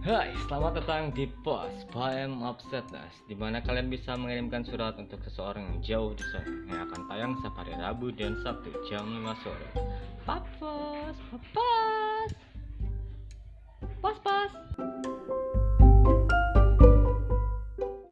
Hai, selamat datang di Pos Poem of Sadness di mana kalian bisa mengirimkan surat untuk seseorang yang jauh di sana yang akan tayang setiap Rabu dan Sabtu jam 5 sore. Papos, papos.